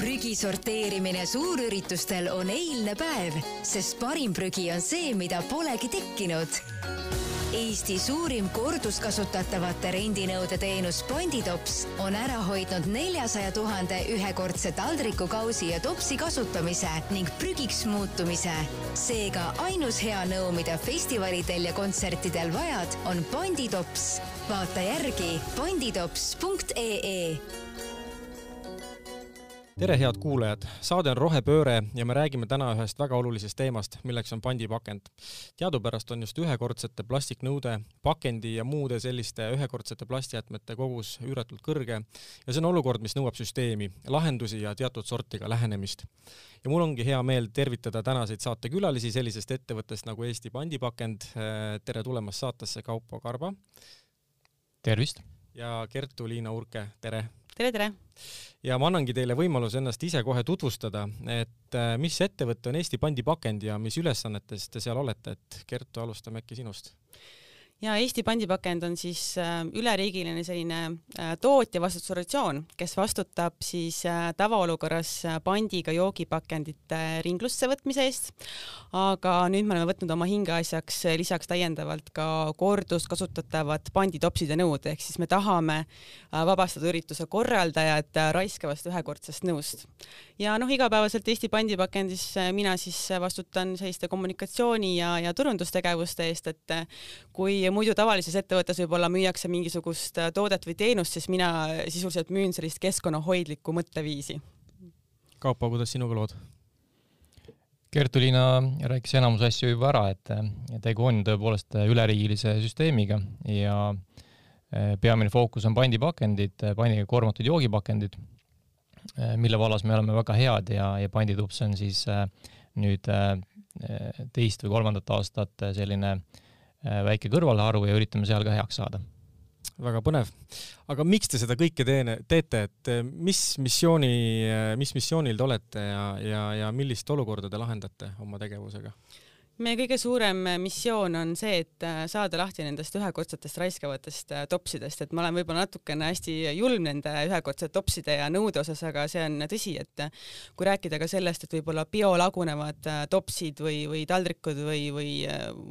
prügi sorteerimine suurüritustel on eilne päev, sest parim prügi on see, mida polegi tekkinud. Eesti suurim korduskasutatavate rendinõudeteenus Panditops on ära hoidnud neljasaja tuhande ühekordse taldriku, kausi ja topsi kasutamise ning prügiks muutumise. seega ainus hea nõu, mida festivalidel ja kontsertidel vajad, on Panditops. vaata järgi panditops.ee tere, head kuulajad, saade on Rohepööre ja me räägime täna ühest väga olulisest teemast, milleks on pandipakend. teadupärast on just ühekordsete plastiknõude, pakendi ja muude selliste ühekordsete plastjäätmete kogus üüratult kõrge ja see on olukord, mis nõuab süsteemi, lahendusi ja teatud sorti ka lähenemist. ja mul ongi hea meel tervitada tänaseid saatekülalisi sellisest ettevõttest nagu Eesti Pandipakend. tere tulemast saatesse, Kaupo Karba. tervist! ja Kertu-Liina Urke, tere! Tere, tere! ja ma annangi teile võimaluse ennast ise kohe tutvustada, et äh, mis ettevõte on Eesti Pandipakend ja mis ülesannetes te seal olete, et Kertu, alustame äkki sinust ja Eesti pandipakend on siis äh, üleriigiline selline äh, tootja vastutusorganisatsioon, kes vastutab siis äh, tavaolukorras pandiga joogipakendite ringlusse võtmise eest. aga nüüd me oleme võtnud oma hingeasjaks lisaks täiendavalt ka korduskasutatavad panditopside nõud, ehk siis me tahame vabastada ürituse korraldajad raiskavast ühekordsest nõust. ja noh, igapäevaselt Eesti pandipakendis mina siis vastutan selliste kommunikatsiooni ja, ja turundustegevuste eest, et kui muidu tavalises ettevõttes võib-olla müüakse mingisugust äh, toodet või teenust, siis mina sisuliselt müün sellist keskkonnahoidlikku mõtteviisi. Kaupo, kuidas sinuga lood? Kertu-Liina rääkis enamus asju juba ära, et tegu on tõepoolest üleriigilise süsteemiga ja äh, peamine fookus on pandipakendid, pandiga koormatud joogipakendid, äh, mille vallas me oleme väga head ja, ja panditups on siis nüüd teist või kolmandat aastat selline äh, Äh, väike kõrvalharu ja üritame seal ka heaks saada. väga põnev. aga miks te seda kõike teene, teete, et äh, mis missiooni, äh, mis missioonil te olete ja, ja, ja millist olukorda te lahendate oma tegevusega? Meie kõige suurem missioon on see, et äh, saada lahti nendest ühekordsetest raiskavatest äh, topsidest, et ma olen võib-olla natukene hästi julm nende ühekordsete topside ja nõude osas, aga see on tõsi, et äh, kui rääkida ka sellest, et võib-olla biolagunevad topsid või, või taldrikud või, või,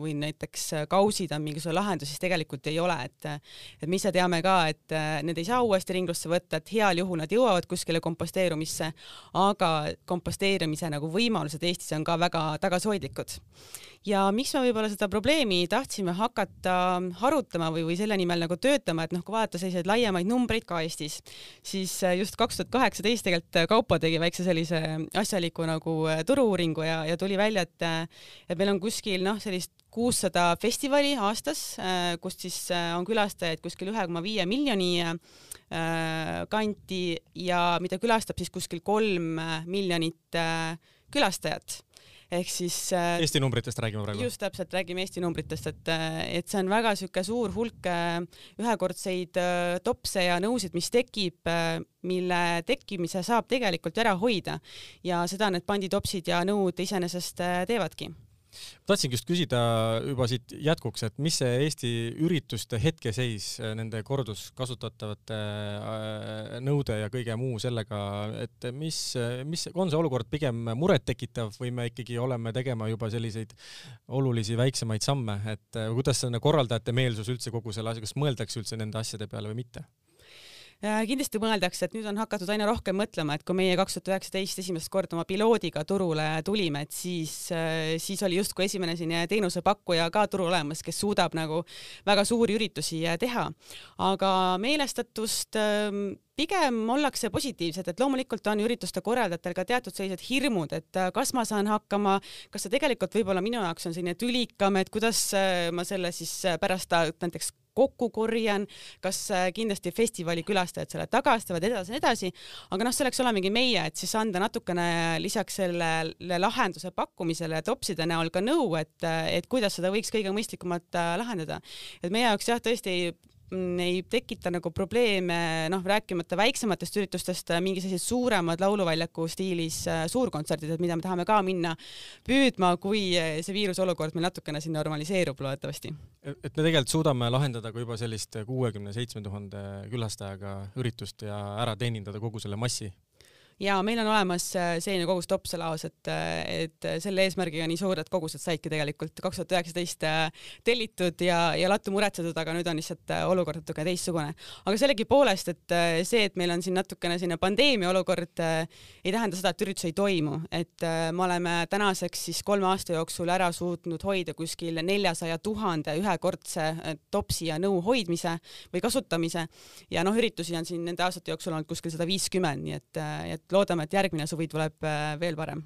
või näiteks kausid on mingisugune lahendus, siis tegelikult ei ole, et et me ise teame ka, et need ei saa uuesti ringlusse võtta, et heal juhul nad jõuavad kuskile komposteerumisse, aga komposteerimise nagu võimalused Eestis on ka väga tagasihoidlikud ja miks me võib-olla seda probleemi tahtsime hakata harutama või, või selle nimel nagu töötama, et noh, kui vaadata selliseid laiemaid numbreid ka Eestis, siis äh, just kaks tuhat kaheksateist tegelikult äh, Kaupo tegi väikse sellise asjaliku nagu äh, turu-uuringu ja, ja tuli välja, et et meil on kuskil noh, sellist kuussada festivali aastas, kust siis on külastajaid kuskil ühe koma viie miljoni kanti ja mida külastab siis kuskil kolm miljonit külastajat ehk siis äh, Eesti numbritest räägime praegu? just täpselt, räägime Eesti numbritest, et, äh, et see on väga niisugune suur hulk äh, ühekordseid topse ja nõusid, mis tekib, mille tekkimise saab tegelikult ära hoida ja seda need panditopsid ja nõud iseenesest teevadki tahtsingi just küsida juba siit jätkuks, et mis see Eesti ürituste hetkeseis äh, nende korduskasutatavate äh, nõude ja kõige muu sellega, et mis, mis on see olukord pigem murettekitav või me ikkagi oleme tegema juba selliseid olulisi väiksemaid samme, et äh, kuidas see korraldajate meelsus üldse kogu selle asja, kas mõeldakse üldse nende asjade peale või mitte? Äh, kindlasti mõeldakse, et nüüd on hakatud aina rohkem mõtlema, et kui meie kaks tuhat üheksateist esimest korda oma piloodiga turule tulime, et siis, äh, siis oli justkui esimene selline teenusepakkuja ka turul olemas, kes suudab nagu väga suuri üritusi äh, teha. aga meelestatust ähm, pigem ollakse positiivsed, et loomulikult on ürituste korraldajatel ka teatud sellised hirmud, et kas ma saan hakkama, kas see tegelikult võib-olla minu jaoks on selline tülikam, et kuidas ma selle siis pärast näiteks kokku korjan, kas äh, kindlasti festivali külastajad selle tagastavad edasi, edasi, aga noh, selleks olemegi meie, et siis anda natukene lisaks sellele lahenduse pakkumisele topside näol ka nõu, et, et kuidas seda võiks kõige mõistlikumalt äh, lahendada. et meie jaoks jah, tõesti ei tekita nagu probleeme, noh, rääkimata väiksematest üritustest, äh, mingi sellised suuremad lauluväljaku stiilis äh, suurkontserdid, et mida me tahame ka minna püüdma, kui äh, see viiruse olukord meil natukene siin normaliseerub loodetavasti. et me tegelikult suudame lahendada ka juba sellist kuuekümne seitsme tuhande külastajaga üritust ja ära teenindada kogu selle massi ja meil on olemas äh, selline kogus topselaos, et, äh, et selle eesmärgiga nii suured kogused saidki tegelikult kaks tuhat üheksateist äh, tellitud ja, ja lattu muretsetud, aga nüüd on lihtsalt olukord natuke teistsugune. aga sellegipoolest, et see, et meil on siin natukene selline pandeemia olukord, ei tähenda seda, et üritus ei toimu, et me oleme tänaseks siis kolme aasta jooksul ära suutnud hoida kuskil neljasaja tuhande ühekordse topsi ja nõu hoidmise või kasutamise ja noh, üritusi on siin nende aastate jooksul olnud kuskil sada viiskümmend, nii et, et loodame, et järgmine suvi tuleb äh, veel parem.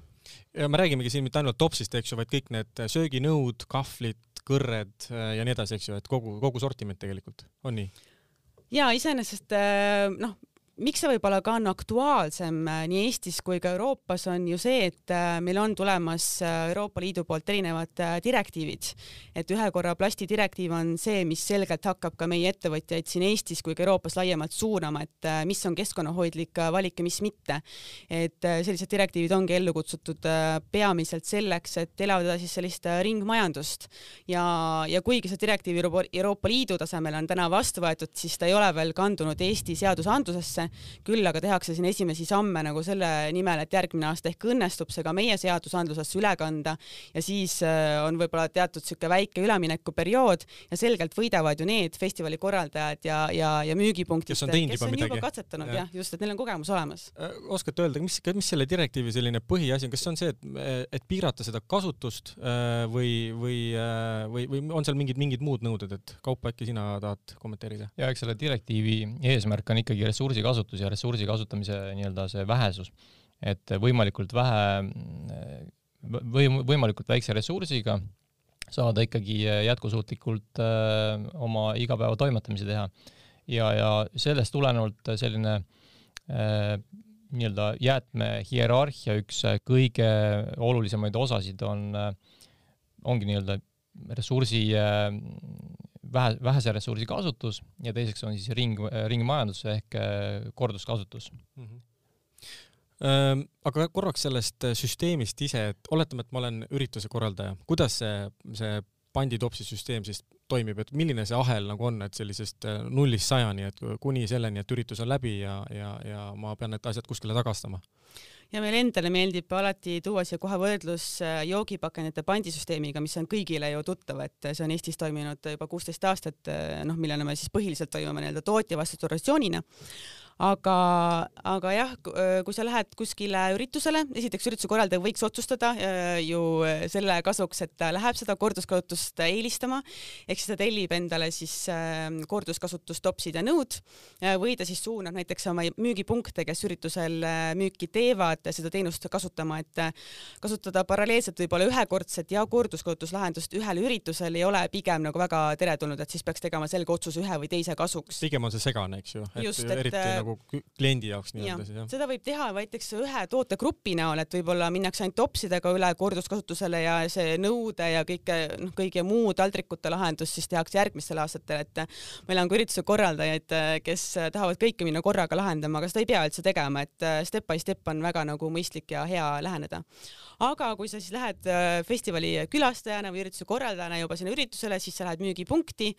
ja me räägimegi siin mitte ainult topsist, eks ju, vaid kõik need sööginõud, kahvlid, kõrred äh, ja nii edasi, eks ju, et kogu, kogu sortiment tegelikult on nii? ja iseenesest äh, noh miks see võib-olla ka on aktuaalsem äh, nii Eestis kui ka Euroopas, on ju see, et äh, meil on tulemas äh, Euroopa Liidu poolt erinevad direktiivid. et ühe korra plasti direktiiv on see, mis selgelt hakkab ka meie ettevõtjaid siin Eestis kui ka Euroopas laiemalt suunama, et mis on keskkonnahoidlik valik ja mis mitte. et sellised direktiivid ongi ellu kutsutud peamiselt selleks, et elavdada siis sellist ringmajandust ja, ja kuigi see direktiiv Euroopa Liidu tasemel on täna vastu võetud, siis ta ei ole veel kandunud Eesti seadusandlusesse sisse, küll aga tehakse siin esimesi samme nagu selle nimel, et järgmine aasta ehk õnnestub see ka meie seadusandlusesse üle kanda ja siis äh, on võib-olla teatud sihuke väike üleminekuperiood ja selgelt võidavad ju need festivali korraldajad ja, ja, ja müügipunktid, kes on, kes on juba katsetanud ja. jah, just, et neil on kogemus olemas. Äh, oskate öelda, mis, mis selle direktiivi selline põhiasi on, kas see on see, et, et piirata seda kasutust äh, või, või, või, või on seal mingid, mingid muud nõuded, et Kaupo, äkki sina tahad kommenteerida? ja eks selle direktiivi eesmärk on ikkagi ressursi kasutamine kasutus ja ressursi kasutamise nii-öelda see vähesus, et võimalikult vähe või võimalikult väikse ressursiga saada ikkagi jätkusuutlikult äh, oma igapäevatoimetamisi teha. ja, ja sellest tulenevalt selline äh, nii-öelda jäätmehierarhia üks kõige olulisemaid osasid on, ongi nii-öelda ressursi vähe, vähese ressursi kasutus ja teiseks on siis ring, ringmajandus ehk äh, korduskasutus mm. -hmm aga korraks sellest süsteemist ise, et oletame, et ma olen ürituse korraldaja, kuidas see, see panditopsi süsteem siis toimib, et milline see ahel nagu on, et sellisest äh, nullist sajani, et kuni selleni, et üritus on läbi ja, ja, ja ma pean need asjad kuskile tagastama? Ja meile endale meeldib alati tuua siia kohe võrdlus äh, joogipakendite pandisüsteemiga, mis on kõigile ju tuttav, et see on Eestis toiminud juba kuusteist aastat, äh, noh, millele me siis põhiliselt toimime nii-öelda tootja vastutusratsioonina aga, aga jah, kui sa lähed kuskile üritusele, esiteks ürituse korraldaja võiks otsustada äh, ju äh, selle kasuks, et ta läheb seda korduskasutust eelistama, ehk siis ta tellib endale siis äh, korduskasutustopsid ja nõud või ta siis suunab näiteks oma müügipunkte, kes üritusel müüki teevad, seda teenust kasutama, et kasutada paralleelselt võib-olla ühekordset ja korduskasutuslahendust ühel üritusel ei ole pigem nagu väga teretulnud, et siis peaks tegema selge otsuse ühe või teise kasuks. pigem on see segane, eks ju, et Just, eriti et, nagu kliendi jaoks nii-öelda siis jah? seda võib teha näiteks ühe tootegrupi näol, et võib-olla minnakse ainult topsidega üle korduskasutusele ja see nõude ja kõike, noh, kõige muu taldrikute lahendus siis tehakse järgmistel aastatel, et meil on ka ürituse korraldajaid, kes tahavad kõike minna korraga lahendama, aga seda ei pea üldse tegema, et step by step on väga nagu mõistlik ja hea läheneda. Aga kui sa siis lähed äh, festivali külastajana või ürituse korraldajana juba sinna üritusele, siis sa lähed müügipunkti,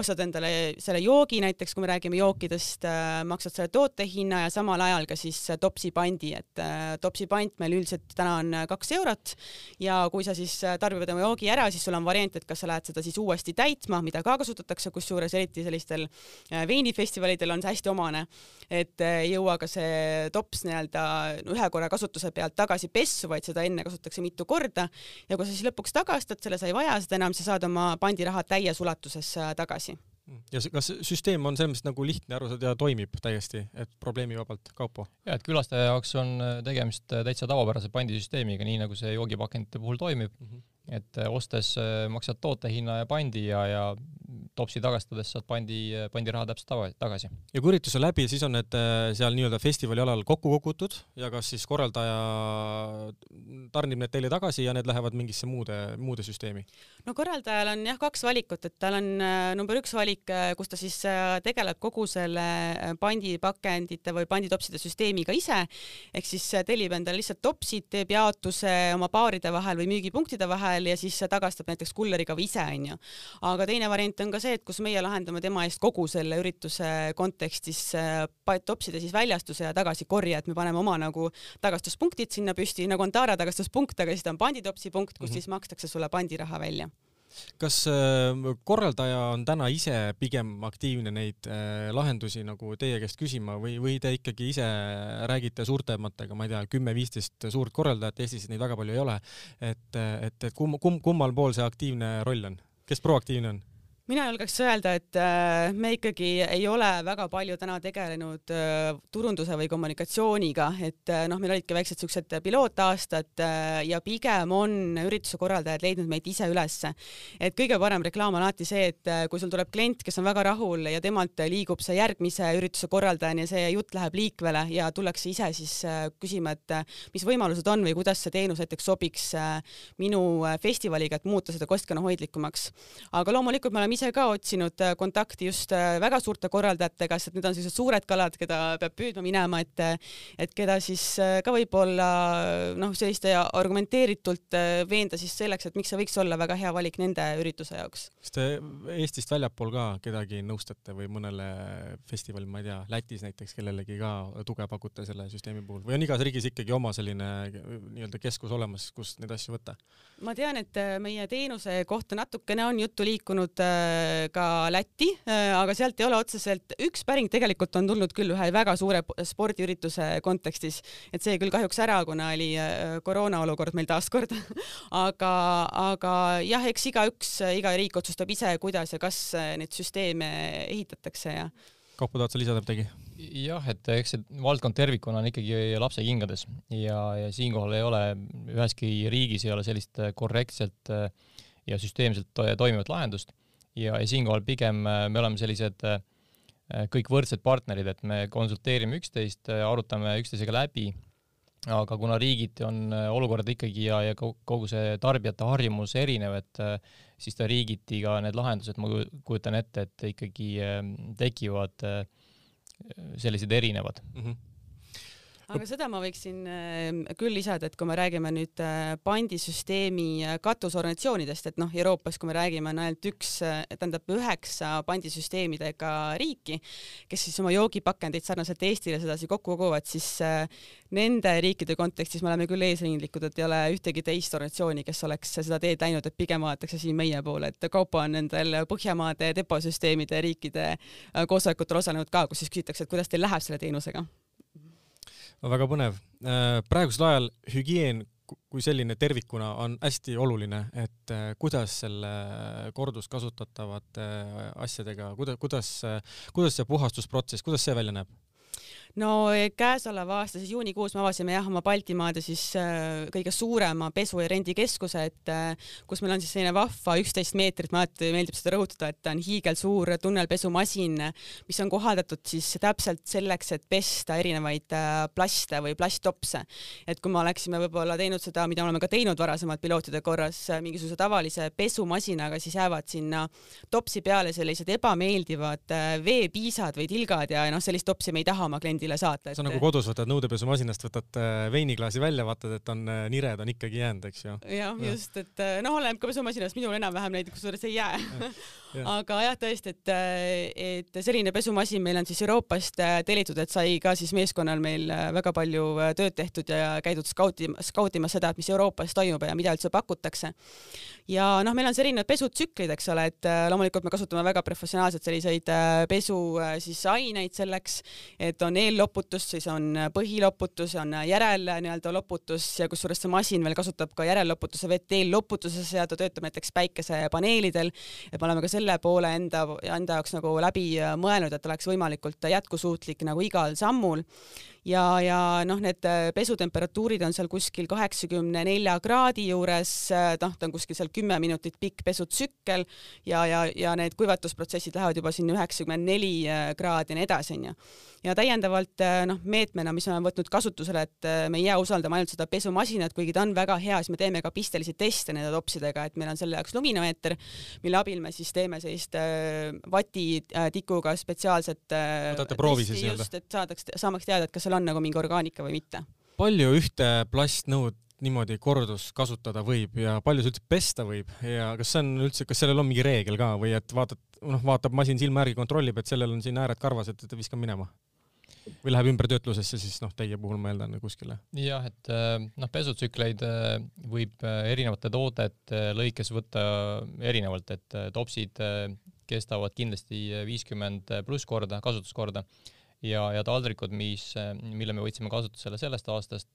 ostad endale selle joogi, näiteks kui me räägime jookidest, äh, maksad selle tootehinna ja samal ajal ka siis topsi pandi, et äh, topsi pant meil üldiselt täna on kaks eurot. Ja kui sa siis tarbid oma joogi ära, siis sul on variant, et kas sa lähed seda siis uuesti täitma, mida ka kasutatakse, kusjuures eriti sellistel veinifestivalidel on see hästi omane, et ei jõua ka see tops nii-öelda ühe korra kasutuse pealt tagasi pessu, vaid seda enne kasutatakse mitu korda ja kui sa siis lõpuks tagastad selle, sa ei vaja seda enam, sa saad oma pandiraha täies ulatuses äh, tagasi ja kas süsteem on selles mõttes nagu lihtne aru saada ja toimib täiesti, et probleemivabalt, Kaupo? ja, et külastaja jaoks on äh, tegemist äh, täitsa tavapärase pandisüsteemiga, nii nagu see joogipakendite puhul toimib mm. -hmm et äh, ostes äh, maksad tootehinna ja pandi ja, ja topsi tagastades saad pandi, pandiraha täpselt tagasi. ja kui üritus on läbi, siis on need äh, seal nii-öelda festivali alal kokku kogutud ja kas siis korraldaja tarnib need teile tagasi ja need lähevad mingisse muude, muude süsteemi? no korraldajal on jah kaks valikut, et tal on number üks valik, kus ta siis tegeleb kogu selle pandipakendite või panditopside süsteemiga ise, ehk siis tellib endale lihtsalt topsid, teeb jaotuse oma baaride vahel või müügipunktide vahel, vahel ja siis tagastab näiteks kulleriga või ise onju. aga teine variant on ka see, et kus meie lahendame tema eest kogu selle ürituse kontekstis topside siis väljastuse ja tagasikorje, et me paneme oma nagu tagastuspunktid sinna püsti, nagu on Taara tagastuspunkt, aga siis ta on panditopsi punkt, kus mm -hmm. siis makstakse sulle pandiraha välja kas äh, korraldaja on täna ise pigem aktiivne neid äh, lahendusi nagu teie käest küsima või, või te ikkagi ise räägite suurtematega, ma ei tea, kümme-viisteist suurt korraldajat, Eestis neid väga palju ei ole, et, et, et kumb, kumb, kummal pool see aktiivne roll on, kes proaktiivne on? Mina julgeks öelda, et äh, me ikkagi ei ole väga palju täna tegelenud äh, turunduse või kommunikatsiooniga, et äh, noh, meil olidki väiksed siuksed pilootaastad ja pigem on ürituse korraldajad leidnud meid ise ülesse. et kõige parem reklaam on alati see, et kui sul tuleb klient, kes on väga rahul ja temalt liigub see järgmise ürituse korraldajani ja see jutt läheb liikvele ja tullakse ise siis küsima, et mis võimalused on või kuidas see teenus näiteks sobiks minu festivaliga, et muuta seda keskkonnahoidlikumaks. aga loomulikult me oleme oleme ise ka otsinud äh, kontakti just äh, väga suurte korraldajatega, sest need on sellised suured kalad, keda peab püüdma minema, et et keda siis äh, ka võib-olla noh, selliste argumenteeritult veenda siis selleks, et miks see võiks olla väga hea valik nende ürituse jaoks. kas te Eestist väljapool ka kedagi nõustate või mõnele festivalil, ma ei tea, Lätis näiteks kellelegi ka tuge pakute selle süsteemi puhul või on igas riigis ikkagi oma selline nii-öelda keskus olemas, kust neid asju võtta? ma tean, et meie teenuse kohta natukene on juttu liikunud ka Lätti, aga sealt ei ole otseselt, üks päring tegelikult on tulnud küll ühe väga suure spordiürituse kontekstis, et see küll kahjuks ära, kuna oli äh, koroona olukord meil taaskord aga, aga jah, eks igaüks, iga riik otsustab ise, kuidas ja kas neid süsteeme ehitatakse ja Kaupo, tahad sa lisada midagi? jah, et eks see valdkond tervikuna on ikkagi lapse kingades ja, ja siinkohal ei ole üheski riigis ei ole sellist korrektselt ja süsteemselt toimivat lahendust ja, ja siinkohal pigem äh, me oleme sellised äh, kõik võrdsed partnerid, et me konsulteerime üksteist, äh, arutame üksteisega läbi, aga kuna riigiti on olukord ikkagi ja, ja kogu see tarbijate harjumus erinev, et siis ta riigiti ka need lahendused, ma kujutan ette, et ikkagi tekivad sellised erinevad mm. -hmm aga seda ma võiksin ähm, küll lisada, et kui me räägime nüüd äh, pandisüsteemi äh, katusorganisatsioonidest, et noh, Euroopas, kui me räägime, on ainult üks, äh, tähendab üheksa pandisüsteemidega riiki, kes siis oma joogipakendeid sarnaselt Eestile sedasi kokku koguvad, siis nende riikide kontekstis me oleme küll eesrindlikud, et ei ole ühtegi teist organisatsiooni, kes oleks seda teed läinud, et pigem vaadatakse siin meie poole, et Kaupo on nendel Põhjamaade deposüsteemide riikide koosolekutel osalenud ka, kus siis küsitakse, et kuidas teil läheb selle teenusega väga põnev. Äh, praegusel ajal hügieen kui selline tervikuna on hästi oluline, et äh, kuidas selle korduskasutatavate asjadega, kuidas, kuidas, kuidas see puhastusprotsess, kuidas see välja näeb? No eh, käesoleva aasta siis juunikuus me avasime jah oma Baltimaade siis äh, kõige suurema pesu- ja rendikeskuse, et äh, kus meil on siis selline vahva üksteist meetrit, ma alati meeldib seda rõhutada, et ta on hiigelsuur tunnelpesumasin, mis on kohaldatud siis täpselt selleks, et pesta erinevaid äh, plaste või plasttopse. et kui me oleksime võib-olla teinud seda, mida oleme ka teinud varasemalt pilootide korras mingisuguse tavalise pesumasinaga, siis jäävad sinna topsi peale sellised ebameeldivad veepiisad või tilgad ja noh, sellist topsi me ei taha oma kliendile kliendile saata et.... see on nagu kodus võtad nõudepesumasinast, võtad äh, veiniklaasi välja, vaatad, et on äh, nired on ikkagi jäänud, eks ju. jah ja., just, et äh, noh, oleneb ka pesumasinast, minul enam-vähem neid kusjuures ei jää ja. aga jah, tõesti, et, et selline pesumasin meil on siis Euroopast tellitud, et sai ka siis meeskonnal meil väga palju tööd tehtud ja käidud skauti, skautimas seda, et mis Euroopas toimub ja mida üldse pakutakse. ja noh, meil on siis erinevad pesutsüklid, eks ole, et loomulikult me kasutame väga professionaalselt selliseid pesu siis aineid selleks, et on eelloputus, siis on põhiloputus, on järel nii-öelda loputus ja kusjuures see masin veel kasutab ka järelloputuse vett eelloputuses ja ta töötab näiteks päikesepaneelidel. et me oleme ka selle poole enda, enda jaoks nagu läbi mõelnud, et oleks võimalikult jätkusuutlik nagu igal sammul ja, ja noh, need äh, pesutemperatuurid on seal kuskil kaheksakümne nelja kraadi juures, äh, noh, ta on kuskil seal kümme minutit pikk pesutsükkel ja, ja, ja need kuivatusprotsessid lähevad juba sinna üheksakümmend neli äh, kraadi ja nii edasi, onju. ja täiendavalt noh, meetmena, mis me oleme võtnud kasutusele, et me ei jää usaldama ainult seda pesumasinat, kuigi ta on väga hea, siis me teeme ka pistelisi teste nende topsidega, et meil on selle jaoks luminomeeter, mille abil me siis teeme sellist vatitikuga spetsiaalset võtate proovi siis nii-öelda? just, et saadaks, saamaks teada, et kas seal on nagu mingi orgaanika või mitte. palju ühte plastnõud niimoodi kordus kasutada võib ja palju see üldse pesta võib ja kas see on üldse, kas sellel on mingi reegel ka või et vaatad, noh, vaatab masin silma järgi, kontrollib, et sellel on siin ääred karvas, et, et viskan minema? Või läheb ümbertöötlusesse siis noh, teie puhul ma eeldan kuskile? jah, et äh, noh, pesutsükleid äh, võib äh, erinevate toodete lõikes võtta erinevalt, et topsid kestavad kindlasti viiskümmend pluss korda, kasutuskorda ja, ja taldrikud, mis, mille me võtsime kasutusele sellest aastast,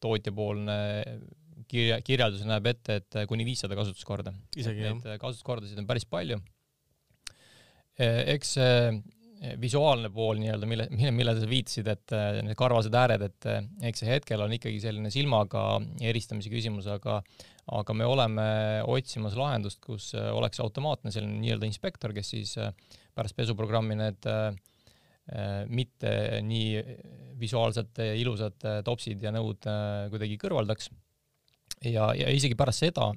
tootjapoolne kirja, kirjeldus näeb ette, et kuni viissada kasutuskorda. Neid kasutuskordasid on päris palju. eks visuaalne pool nii-öelda, mille, mille, millele sa viitasid, et need karvased ääred, et eks see hetkel on ikkagi selline silmaga eristamise küsimus, aga aga me oleme otsimas lahendust, kus oleks automaatne selline nii-öelda inspektor, kes siis pärast pesuprogrammi need mitte nii visuaalselt ilusad topsid ja nõud kuidagi kõrvaldaks. ja, ja isegi pärast seda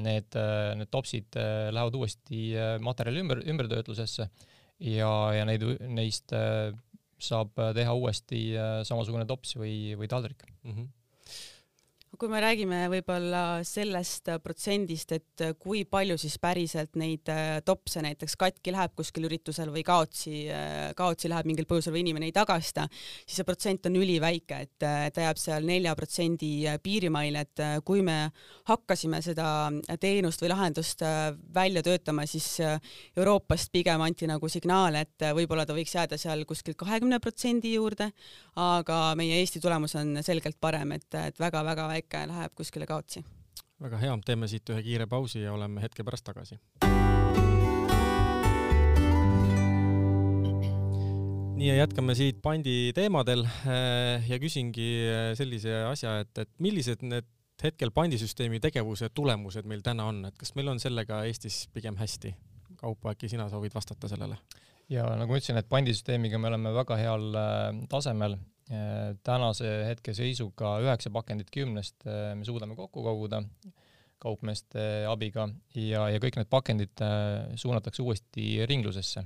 need, need topsid äh, lähevad uuesti materjali ümber, ümbertöötlusesse ja, ja neid, neist äh, saab teha uuesti äh, samasugune tops või, või taldrik mm. -hmm kui me räägime võib-olla sellest protsendist, et kui palju siis päriselt neid äh, topse näiteks katki läheb kuskil üritusel või kaotsi, äh, kaotsi läheb mingil põhjusel või inimene ei tagasta, siis see protsent on üliväike, et äh, ta jääb seal nelja protsendi piirimaile, et kui me hakkasime seda teenust või lahendust välja töötama, siis Euroopast pigem anti nagu signaale, et võib-olla ta võiks jääda seal kuskil kahekümne protsendi juurde, aga meie Eesti tulemus on selgelt parem, et, et väga-väga väike ikka läheb kuskile kaotsi. väga hea, teeme siit ühe kiire pausi ja oleme hetke pärast tagasi. nii ja jätkame siit pandi teemadel eh, ja küsingi eh, sellise asja, et, et millised need hetkel pandisüsteemi tegevuse tulemused meil täna on, et kas meil on sellega Eestis pigem hästi? Kaupo, äkki sina soovid vastata sellele? ja nagu ma ütlesin, et pandisüsteemiga me oleme väga heal eh, tasemel Äh, tänase hetke seisuga üheksa pakendit kümnest äh, me suudame kokku koguda kaupmeeste abiga ja, ja kõik need pakendid äh, suunatakse uuesti ringlusesse.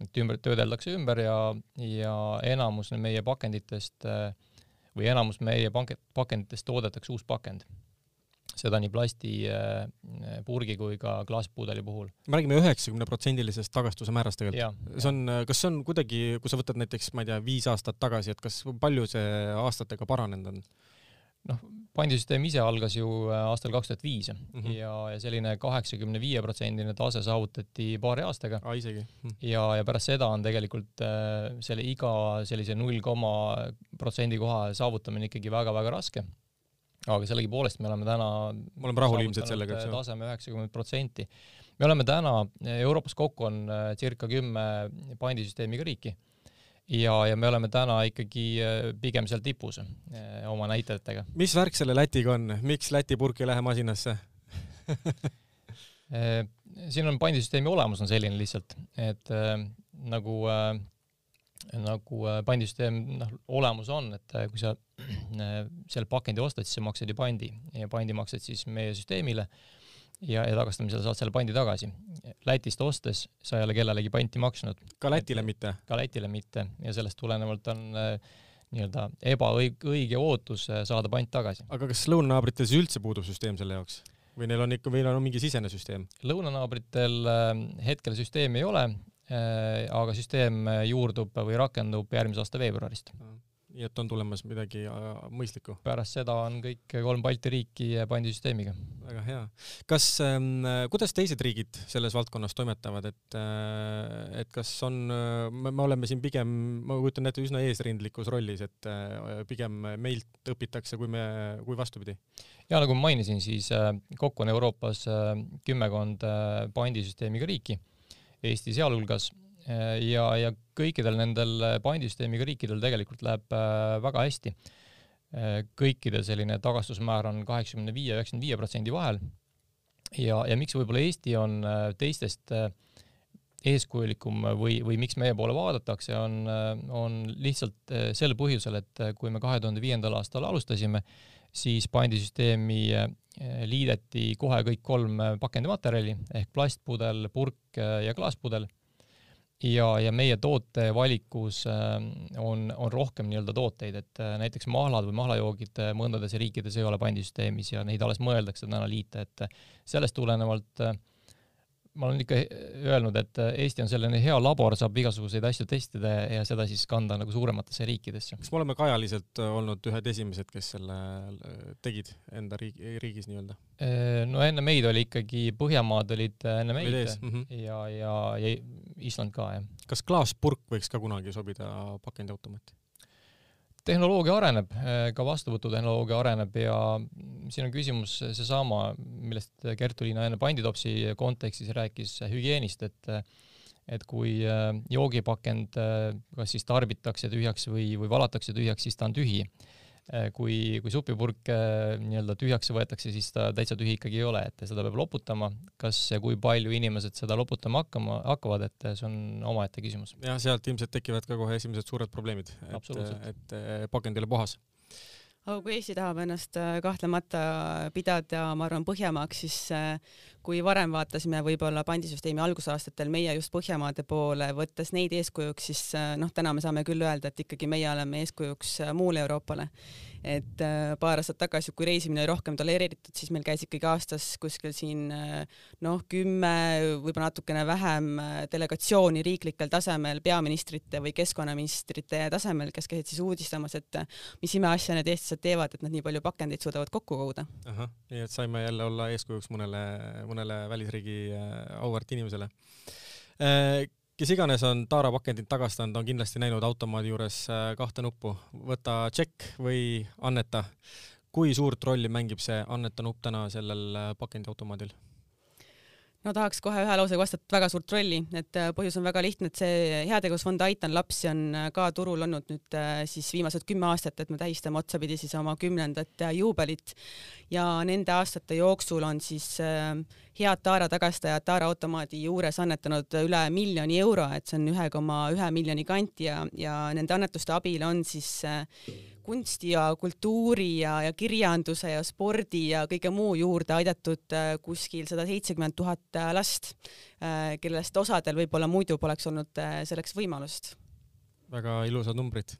et ümber, töödeldakse ümber ja, ja enamus meie pakenditest või enamus meie pakenditest toodetakse uus pakend seda nii plastipurgi äh, kui ka klaaspuudeli puhul. me räägime üheksakümneprotsendilisest tagastuse määrast tegelikult. see on, kas see on kuidagi, kui sa võtad näiteks, ma ei tea, viis aastat tagasi, et kas palju see aastatega paranenud on? noh, pandisüsteem ise algas ju äh, aastal kaks tuhat viis mhm. ja, ja selline kaheksakümne viie protsendine tase saavutati paari aastaga. aa, isegi hm.? ja, ja pärast seda on tegelikult äh, selle iga sellise null koma protsendi koha saavutamine ikkagi väga-väga raske aga sellegipoolest me oleme täna me oleme rahul ilmselt sellega, eks ju? taseme üheksakümmend protsenti. me oleme täna, Euroopas kokku on äh, circa kümme pandisüsteemiga riiki ja, ja me oleme täna ikkagi äh, pigem seal tipus äh, oma näitajatega. mis värk selle Lätiga on, miks Läti purk ei lähe masinasse siin on pandisüsteemi olemus on selline lihtsalt, et äh, nagu äh, nagu äh, pandisüsteem noh, olemus on, et äh, kui sa äh, selle pakendi ostad, siis sa maksad ju pandi ja pandi maksad siis meie süsteemile ja, ja tagastamisel saad selle pandi tagasi. Lätist ostes sa ei ole kellelegi panti maksnud. ka Lätile mitte? ka Lätile mitte ja sellest tulenevalt on äh, nii-öelda ebaõige ootus saada pant tagasi. aga kas lõunanaabritel siis üldse puudub süsteem selle jaoks? või neil on ikka, või neil on mingi sisene süsteem? lõunanaabritel hetkel süsteemi ei ole, aga süsteem äh, juurdub või rakendub järgmise aasta veebruarist. nii et on tulemas midagi äh, mõistlikku? pärast seda on kõik kolm Balti riiki pandisüsteemiga. väga hea. kas ähm,, kuidas teised riigid selles valdkonnas toimetavad, et äh,, et kas on, me oleme siin pigem, ma kujutan ette, üsna eesrindlikus rollis, et äh, pigem meilt õpitakse, kui me, kui vastupidi? ja nagu ma mainisin, siis äh, kokku on Euroopas äh, kümmekond äh, pandisüsteemiga riiki Eesti sealhulgas ja, ja kõikidel nendel pandisüsteemiga riikidel tegelikult läheb äh, väga hästi. Äh, kõikidel selline tagastusmäär on kaheksakümne viie, üheksakümne viie protsendi vahel. ja, ja miks võib-olla Eesti on äh, teistest eeskujulikum või, või miks meie poole vaadatakse, on, on lihtsalt sel põhjusel, et kui me kahe tuhande viiendal aastal alustasime, siis pandisüsteemi Eh, liideti kohe kõik kolm pakendimaterjali ehk plastpudel, purk eh, ja klaaspudel. ja, ja meie tootevalikus on, on rohkem nii-öelda tooteid, et näiteks mahlad või mahlajoogid mõndades riikides ei ole pandisüsteemis ja neid alles mõeldakse täna liita, et sellest tulenevalt äh, ma olen ikka öelnud, et Eesti on selline hea labor, saab igasuguseid asju testida ja seda siis kanda nagu suurematesse riikidesse. kas me oleme ka ajaliselt olnud ühed esimesed, kes selle tegid enda riigi, riigis nii-öelda? no enne meid oli ikkagi, Põhjamaad olid enne meid mm -hmm. ja, ja, ja Island ka, jah. kas klaaspurk võiks ka kunagi sobida pakendiautomaati? Tehnoloogia areneb, ka vastuvõtutehnoloogia areneb ja siin on küsimus seesama, millest Kertu-Liina enne panditopsi kontekstis rääkis hügieenist, et et kui joogipakend kas siis tarbitakse tühjaks või, või valatakse tühjaks, siis ta on tühi. Äh, kui, kui supipurk äh, nii-öelda tühjaks võetakse, siis ta täitsa tühi ikkagi ei ole, et seda peab loputama. kas ja kui palju inimesed seda loputama hakkama, hakkavad, et see on omaette küsimus. jah, sealt ilmselt tekivad ka kohe esimesed suured probleemid, et, et pakend ei ole puhas aga kui Eesti tahab ennast kahtlemata pidada, ma arvan, Põhjamaaks, siis kui varem vaatasime võib-olla pandisüsteemi algusaastatel meie just Põhjamaade poole, võttes neid eeskujuks, siis noh, täna me saame küll öelda, et ikkagi meie oleme eeskujuks muule Euroopale et äh, paar aastat tagasi, kui reisimine oli rohkem tolereeritud, siis meil käis ikkagi aastas kuskil siin äh, noh, kümme, võib-olla natukene vähem äh, delegatsiooni riiklikel tasemel, peaministrite või keskkonnaministrite tasemel, kes käisid siis uudistamas, et mis imeasja need eestlased teevad, et nad nii palju pakendeid suudavad kokku koguda. ahah, nii et saime jälle olla eeskujuks mõnele, mõnele välisriigi auväärt inimesele kes iganes on Taara pakendit tagastanud, on kindlasti näinud automaadi juures äh, kahte nuppu, võta tšekk või anneta. kui suurt rolli mängib see anneta nupp täna sellel äh, pakendiautomaadil? No tahaks kohe ühe lausega vastata väga suurt rolli, et äh, põhjus on väga lihtne, et see heategevusfond Aitan lapsi on ka turul olnud nüüd siis viimased kümme aastat, et me tähistame otsapidi siis oma kümnendat juubelit. Ja nende aastate jooksul on siis head Taara tagastajad Taara automaadi juures annetanud üle miljoni euro, et see on ühe koma ühe miljoni kanti ja, ja nende annetuste abil on siis äh, kunsti ja kultuuri ja, ja kirjanduse ja spordi ja kõige muu juurde aidatud äh, kuskil sada seitsekümmend tuhat äh, last, kellest osadel võib-olla muidu poleks olnud selleks võimalust. väga ilusad numbrid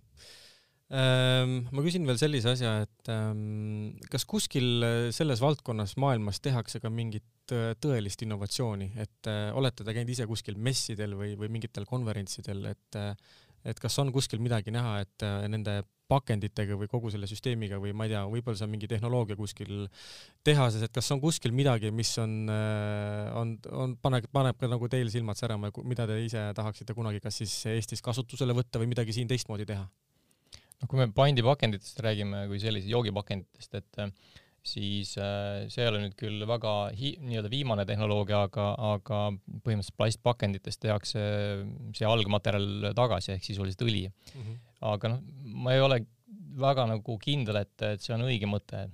Ehm, ma küsin veel sellise asja, et ehm, kas kuskil äh, selles valdkonnas maailmas tehakse ka mingit äh, tõelist innovatsiooni, et äh, olete te käinud ise kuskil messidel või, või mingitel konverentsidel, et et kas on kuskil midagi näha, et nende pakenditega või kogu selle süsteemiga või ma ei tea, võib-olla see on mingi tehnoloogia kuskil tehases, et kas on kuskil midagi, mis on, on, on, paneb, paneb ka nagu teil silmad särama mida te ise tahaksite kunagi kas siis Eestis kasutusele võtta või midagi siin teistmoodi teha? noh, kui me pandipakenditest räägime kui sellise joogipakenditest, et äh, siis äh, see ei ole nüüd küll väga nii-öelda viimane tehnoloogia, aga, aga põhimõtteliselt plastpakenditest tehakse see algmaterjal tagasi ehk sisuliselt õli mm. -hmm. aga noh, ma ei ole väga nagu kindel, et, et see on õige mõte.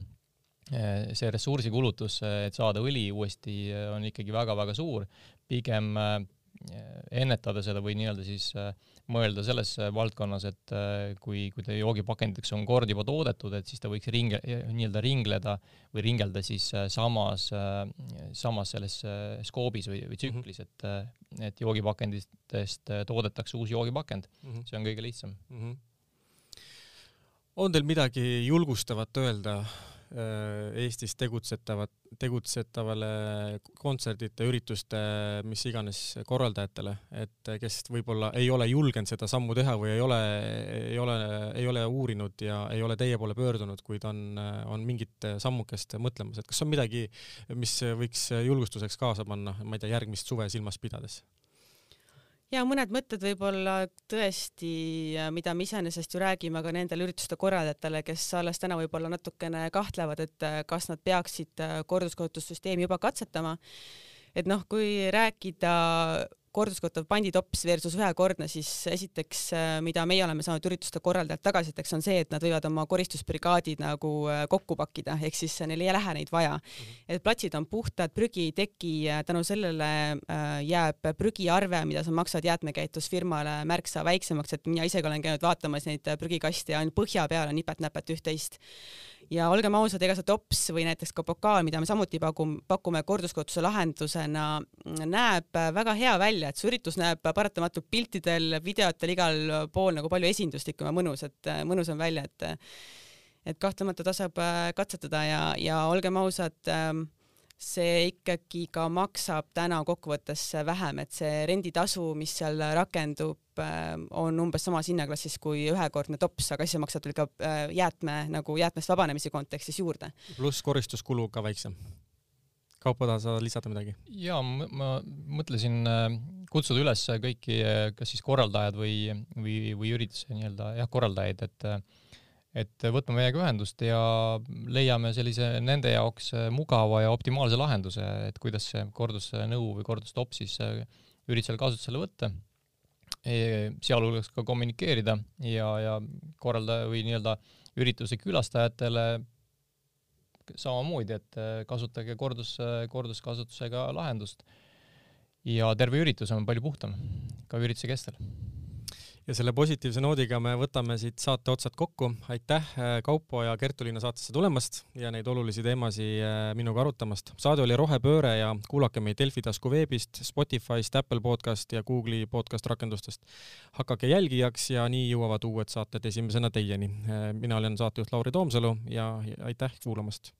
Äh, see ressursikulutus, et saada õli uuesti, on ikkagi väga-väga suur, pigem ennetada seda või nii-öelda siis äh, mõelda selles äh, valdkonnas, et äh, kui, kui ta joogipakenditeks on kord juba toodetud, et siis ta võiks ringe, nii-öelda ringleda või ringelda siis samas, samas selles skoobis või, või tsüklis, et, et joogipakenditest toodetakse uus joogipakend mm. -hmm. see on kõige lihtsam mm. -hmm. on teil midagi julgustavat öelda Äh, Eestis tegutsetavat, tegutsetavale kontserdite, ürituste, mis iganes korraldajatele, et kes võib-olla ei ole julgenud seda sammu teha või ei ole, ei ole, ei ole uurinud ja ei ole teie poole pöördunud, kuid on, on mingit sammukest mõtlemas, et kas on midagi, mis võiks julgustuseks kaasa panna, ma ei tea, järgmist suve silmas pidades? Ja mõned mõtted võib-olla tõesti, mida me iseenesest ju räägime ka nendele ürituste korraldajatele, kes alles täna võib-olla natukene kahtlevad, et kas nad peaksid korduskasutussüsteemi juba katsetama. et noh, kui rääkida korduskottav panditops versus ühekordne, siis esiteks, äh, mida meie oleme saanud ürituste korraldajalt tagasisides, on see, et nad võivad oma koristusbrigaadid nagu äh, kokku pakkida, ehk siis neil ei lähe neid vaja mm. -hmm. et platsid on puhtad, prügi ei teki, tänu sellele äh, jääb prügiarve, mida sa maksad jäätmekäitlusfirmale märksa väiksemaks, et mina isegi olen käinud vaatamas neid prügikaste ja ainult põhja peal on nipet-näpet üht-teist ja olgem ausad, ega see tops või näiteks ka pokaal, mida me samuti pakume, pakume korduskasutuse lahendusena, näeb väga hea välja, et see üritus näeb paratamatult piltidel, videotel igal pool nagu palju esinduslikum ja mõnus, et mõnus on välja, et et kahtlemata tasub katsetada ja, ja olgem ausad äh,, see ikkagi ka maksab täna kokkuvõttes vähem, et see renditasu, mis seal rakendub, äh, on umbes samas hinnaklassis kui ühekordne tops, aga siis sa maksad veel ka äh, jäätme nagu jäätmest vabanemise kontekstis juurde. pluss koristuskulu ka väiksem. Kaupo, tahad sa lisada midagi? jaa, ma mõtlesin äh, kutsuda üles kõiki, kas siis korraldajad või, või, või ürituse nii-öelda jah, korraldajaid, et et võtme meiega ühendust ja leiame sellise nende jaoks mugava ja optimaalse lahenduse, et kuidas see kordusnõu või kordustopp siis üritusel kasutusele võtta, e, sealhulgas ka kommunikeerida ja, ja korraldaja või nii-öelda ürituse külastajatele samamoodi, et kasutage kordus, korduskasutusega lahendust. ja terve üritus on palju puhtam ka ürituse kestel ja selle positiivse noodiga me võtame siit saate otsad kokku. aitäh, äh, Kaupo ja Kertu-Liina saatesse tulemast ja neid olulisi teemasid äh, minuga arutamast. saade oli Rohepööre ja kuulake meid Delfi tasku veebist, Spotify'st, Apple podcast ja Google'i podcast rakendustest. hakake jälgijaks ja nii jõuavad uued saated esimesena teieni. Äh, mina olen saatejuht Lauri Toomsalu ja aitäh kuulamast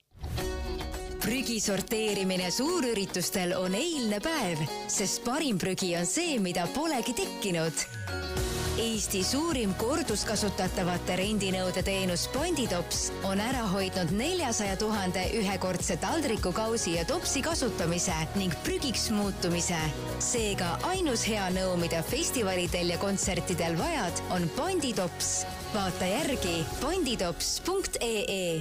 prügi sorteerimine suurüritustel on eilne päev, sest parim prügi on see, mida polegi tekkinud Eesti suurim korduskasutatavate rendinõude teenus Bonditops on ära hoidnud neljasaja tuhande ühekordse taldriku, kausi ja topsi kasutamise ning prügiks muutumise. seega ainus hea nõu, mida festivalidel ja kontsertidel vajad, on Bonditops. vaata järgi bonditops.ee